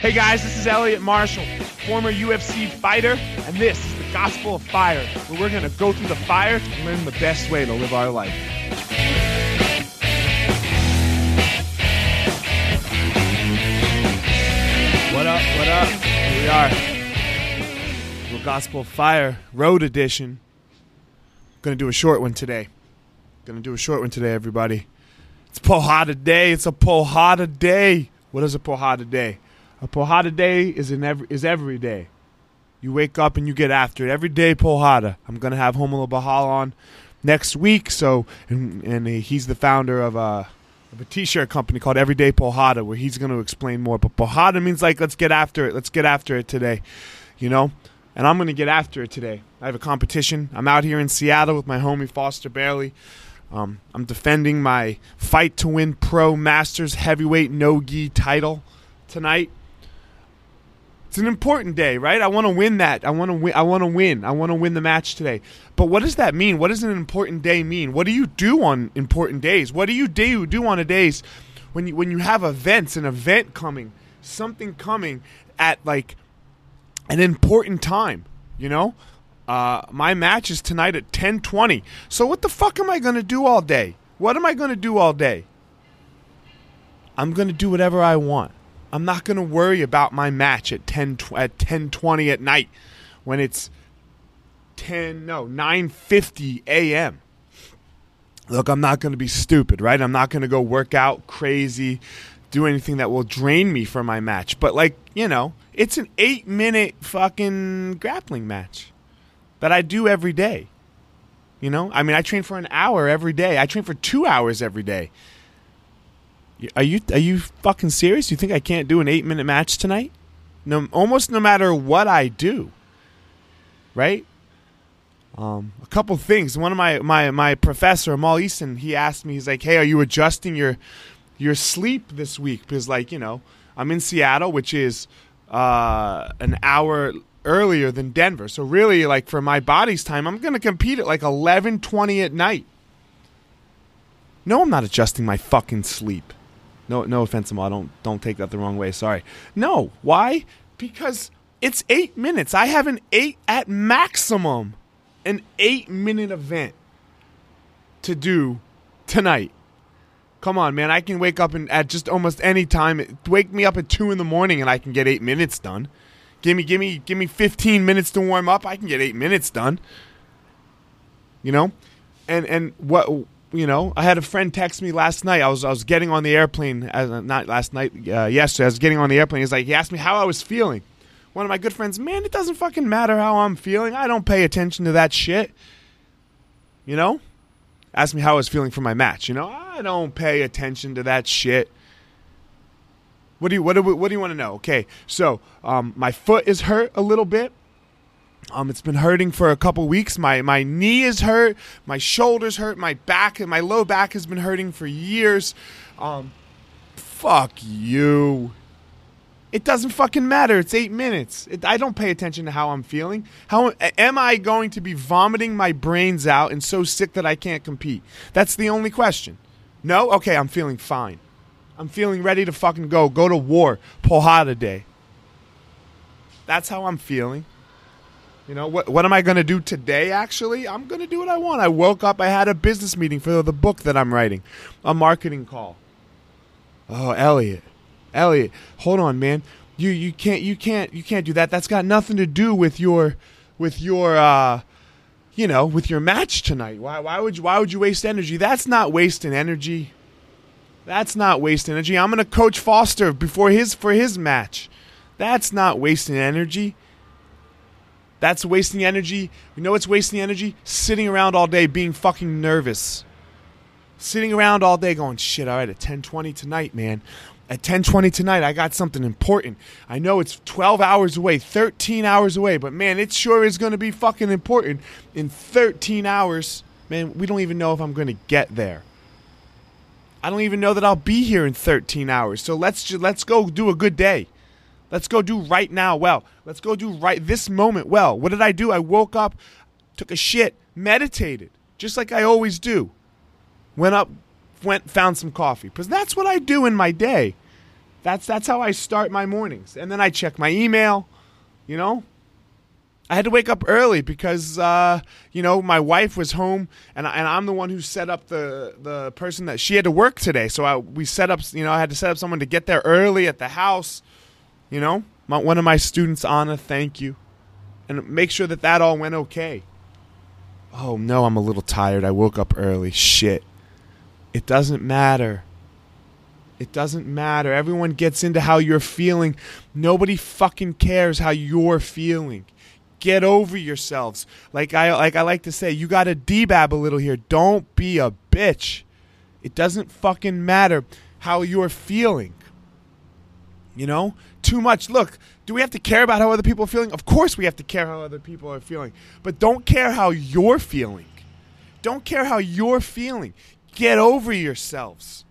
Hey guys, this is Elliot Marshall, former UFC fighter, and this is the Gospel of Fire, where we're going to go through the fire and learn the best way to live our life. What up? What up? Here we are. Little Gospel of Fire Road Edition. Gonna do a short one today. Gonna do a short one today, everybody. It's Porrada Day. It's a Porrada Day. What is a Porrada Day? A Porrada Day is an every is every day. You wake up and you get after it every day. Porrada. I'm gonna have Romulo Barral on next week. So and and he's the founder of a of a t-shirt company called Everyday Porrada, where he's gonna explain more. But Porrada means like let's get after it. Let's get after it today. You know. And I'm gonna get after it today. I have a competition. I'm out here in Seattle with my homie Foster Bailey. Um, I'm defending my fight to win pro masters heavyweight no gi title tonight. It's an important day, right? I want to win that. I want to win. I want to win. I want to win the match today. But what does that mean? What does an important day mean? What do you do on important days? What do you do do on a days when you when you have events, an event coming, something coming at like an important time? You know, uh, my match is tonight at ten twenty. So what the fuck am I gonna do all day? What am I gonna do all day? I'm gonna do whatever I want. I'm not going to worry about my match at 10 at 10:20 at night when it's 10 no 9:50 a.m. Look, I'm not going to be stupid, right? I'm not going to go work out crazy, do anything that will drain me for my match. But like, you know, it's an 8-minute fucking grappling match that I do every day. You know? I mean, I train for an hour every day. I train for 2 hours every day. Are you are you fucking serious? You think I can't do an eight minute match tonight? No, almost no matter what I do. Right. Um, a couple things. One of my my my professor, Amal Easton, he asked me. He's like, "Hey, are you adjusting your your sleep this week?" Because like you know, I'm in Seattle, which is uh, an hour earlier than Denver. So really, like for my body's time, I'm going to compete at like 11:20 at night. No, I'm not adjusting my fucking sleep. No, no offense, Amal. Don't don't take that the wrong way. Sorry. No, why? Because it's eight minutes. I have an eight at maximum, an eight minute event to do tonight. Come on, man. I can wake up and at just almost any time. Wake me up at two in the morning and I can get eight minutes done. Give me, give me, give me fifteen minutes to warm up. I can get eight minutes done. You know, and and what you know, I had a friend text me last night. I was I was getting on the airplane, not last night, uh, yesterday. I was getting on the airplane. He's like, he asked me how I was feeling. One of my good friends, man, it doesn't fucking matter how I'm feeling. I don't pay attention to that shit. You know, asked me how I was feeling for my match. You know, I don't pay attention to that shit. What do you what do what do you want to know? Okay, so um, my foot is hurt a little bit. Um, it's been hurting for a couple weeks. My my knee is hurt. My shoulders hurt. My back and my low back has been hurting for years. Um, fuck you. It doesn't fucking matter. It's eight minutes. It, I don't pay attention to how I'm feeling. How am I going to be vomiting my brains out and so sick that I can't compete? That's the only question. No, okay, I'm feeling fine. I'm feeling ready to fucking go. Go to war. Porrada day. That's how I'm feeling. You know what? What am I going to do today? Actually, I'm going to do what I want. I woke up. I had a business meeting for the book that I'm writing, a marketing call. Oh, Elliot, Elliot, hold on, man. You you can't you can't you can't do that. That's got nothing to do with your with your uh, you know with your match tonight. Why why would you why would you waste energy? That's not wasting energy. That's not wasting energy. I'm going to coach Foster before his for his match. That's not wasting energy. That's wasting energy. You know it's wasting energy? Sitting around all day being fucking nervous. Sitting around all day going, shit, all right, at 1020 tonight, man. At 1020 tonight, I got something important. I know it's 12 hours away, 13 hours away, but man, it sure is going to be fucking important in 13 hours. Man, we don't even know if I'm going to get there. I don't even know that I'll be here in 13 hours. So let's just, let's go do a good day. Let's go do right now well. Let's go do right this moment well. What did I do? I woke up, took a shit, meditated, just like I always do. Went up, went found some coffee because that's what I do in my day. That's that's how I start my mornings. And then I check my email, you know? I had to wake up early because uh, you know my wife was home, and and I'm the one who set up the the person that she had to work today. So I, we set up, you know, I had to set up someone to get there early at the house. You know, my, one of my students, Anna, thank you, and make sure that that all went okay. Oh no, I'm a little tired. I woke up early. Shit. It doesn't matter. It doesn't matter. Everyone gets into how you're feeling. Nobody fucking cares how you're feeling. Get over yourselves. Like I like I like to say, you got to debab a little here. Don't be a bitch. It doesn't fucking matter how you're feeling. You know? Too much. Look, do we have to care about how other people are feeling? Of course we have to care how other people are feeling. But don't care how you're feeling. Don't care how you're feeling. Get over yourselves.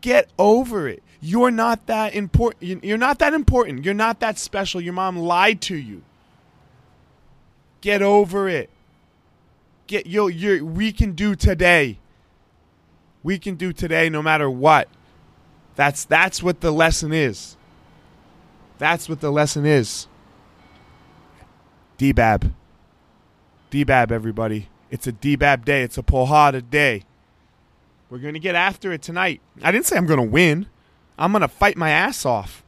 Get over it. You're not that important. You're not that important. You're not that special. Your mom lied to you. Get over it. Get you we can do today. We can do today no matter what. That's that's what the lesson is. That's what the lesson is. Debab. Debab everybody. It's a Debab day. It's a Porrada day. We're going to get after it tonight. I didn't say I'm going to win. I'm going to fight my ass off.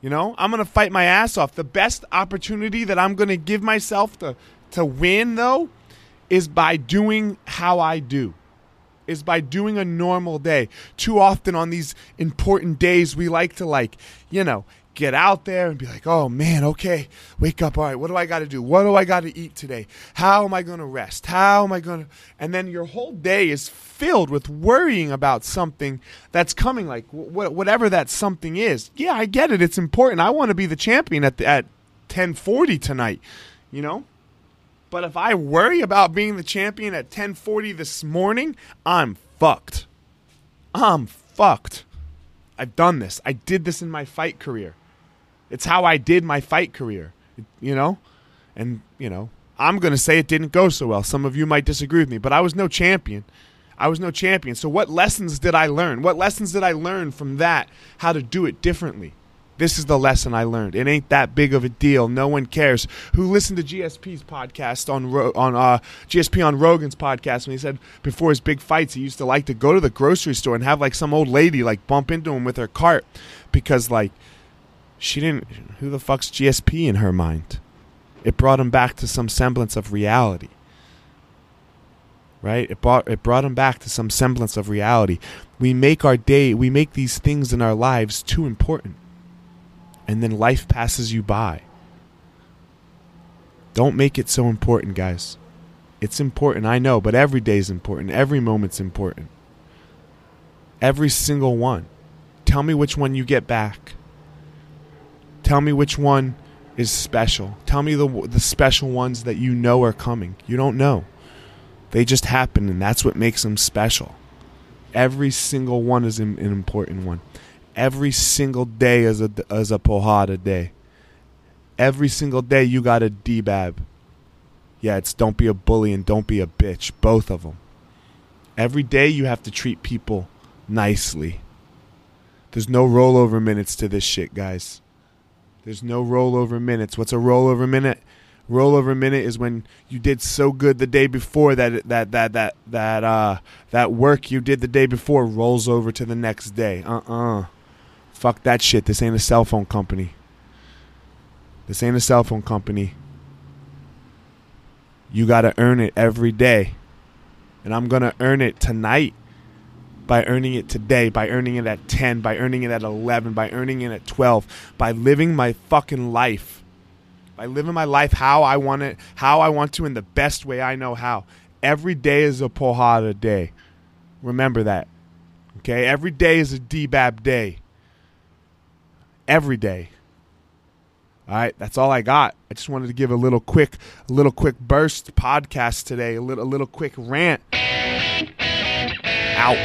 You know, I'm going to fight my ass off. The best opportunity that I'm going to give myself to to win though is by doing how I do. Is by doing a normal day. Too often on these important days we like to like, you know, get out there and be like, oh man, okay, wake up. All right, what do I got to do? What do I got to eat today? How am I going to rest? How am I going to. And then your whole day is filled with worrying about something that's coming, like wh- whatever that something is. Yeah, I get it. It's important. I want to be the champion at, the, at 1040 tonight, you know? But if I worry about being the champion at 1040 this morning, I'm fucked. I'm fucked. I've done this. I did this in my fight career. It's how I did my fight career, you know? And, you know, I'm going to say it didn't go so well. Some of you might disagree with me, but I was no champion. I was no champion. So, what lessons did I learn? What lessons did I learn from that? How to do it differently? This is the lesson I learned. It ain't that big of a deal. No one cares. Who listened to GSP's podcast on on uh, GSP on Rogan's podcast when he said before his big fights he used to like to go to the grocery store and have like some old lady like bump into him with her cart because like she didn't. Who the fuck's GSP in her mind? It brought him back to some semblance of reality. Right? It brought it brought him back to some semblance of reality. We make our day, we make these things in our lives too important. And then life passes you by. Don't make it so important, guys. It's important, I know, but every day is important. Every moment's important. Every single one. Tell me which one you get back. Tell me which one is special. Tell me the the special ones that you know are coming. You don't know. They just happen and that's what makes them special. Every single one is an, an important one. Every single day is a is a porrada day. Every single day you got a debab. Yeah, it's don't be a bully and don't be a bitch. Both of them. Every day you have to treat people nicely. There's no rollover minutes to this shit, guys. There's no rollover minutes. What's a rollover minute? Rollover minute is when you did so good the day before that that that that that uh that work you did the day before rolls over to the next day. Uh-uh. Fuck that shit. This ain't a cell phone company. This ain't a cell phone company. You got to earn it every day. And I'm going to earn it tonight by earning it today, by earning it at 10, by earning it at 11, by earning it at 12, by living my fucking life. By living my life how I want it, how I want to in the best way I know how. Every day is a porrada day. Remember that. Okay? Every day is a debab day. Every day. All right, that's all I got. I just wanted to give a little quick, a little quick burst podcast today, a little, a little quick rant. Out.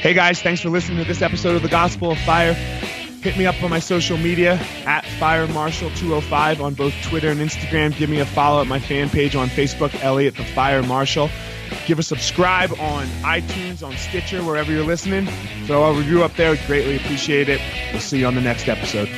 Hey guys, thanks for listening to this episode of the Gospel of Fire. Hit me up on my social media at Fire Marshal 205 on both Twitter and Instagram. Give me a follow at my fan page on Facebook, Elliot the Fire Marshal. Give a subscribe on iTunes, on Stitcher, wherever you're listening. Throw a review up there. Greatly appreciate it. We'll see you on the next episode.